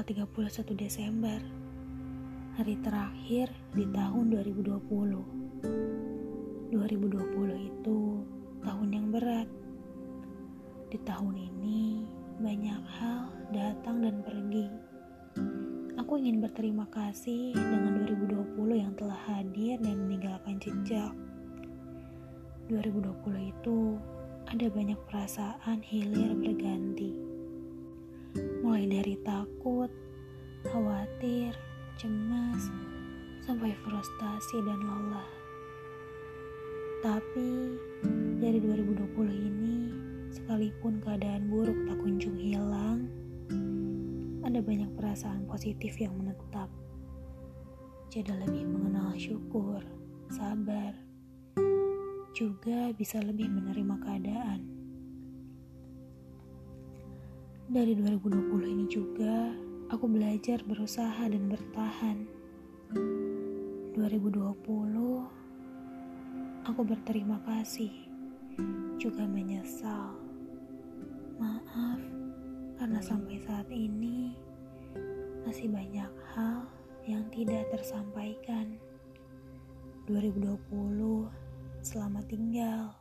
31 Desember, hari terakhir di tahun 2020. 2020 itu tahun yang berat. Di tahun ini banyak hal datang dan pergi. Aku ingin berterima kasih dengan 2020 yang telah hadir dan meninggalkan jejak. 2020 itu ada banyak perasaan hilir berganti dari takut, khawatir, cemas, sampai frustasi dan lelah. Tapi dari 2020 ini, sekalipun keadaan buruk tak kunjung hilang, ada banyak perasaan positif yang menetap. Jadi lebih mengenal syukur, sabar, juga bisa lebih menerima keadaan. Dari 2020 ini juga, aku belajar berusaha dan bertahan. 2020, aku berterima kasih, juga menyesal. Maaf, karena sampai saat ini masih banyak hal yang tidak tersampaikan. 2020, selamat tinggal.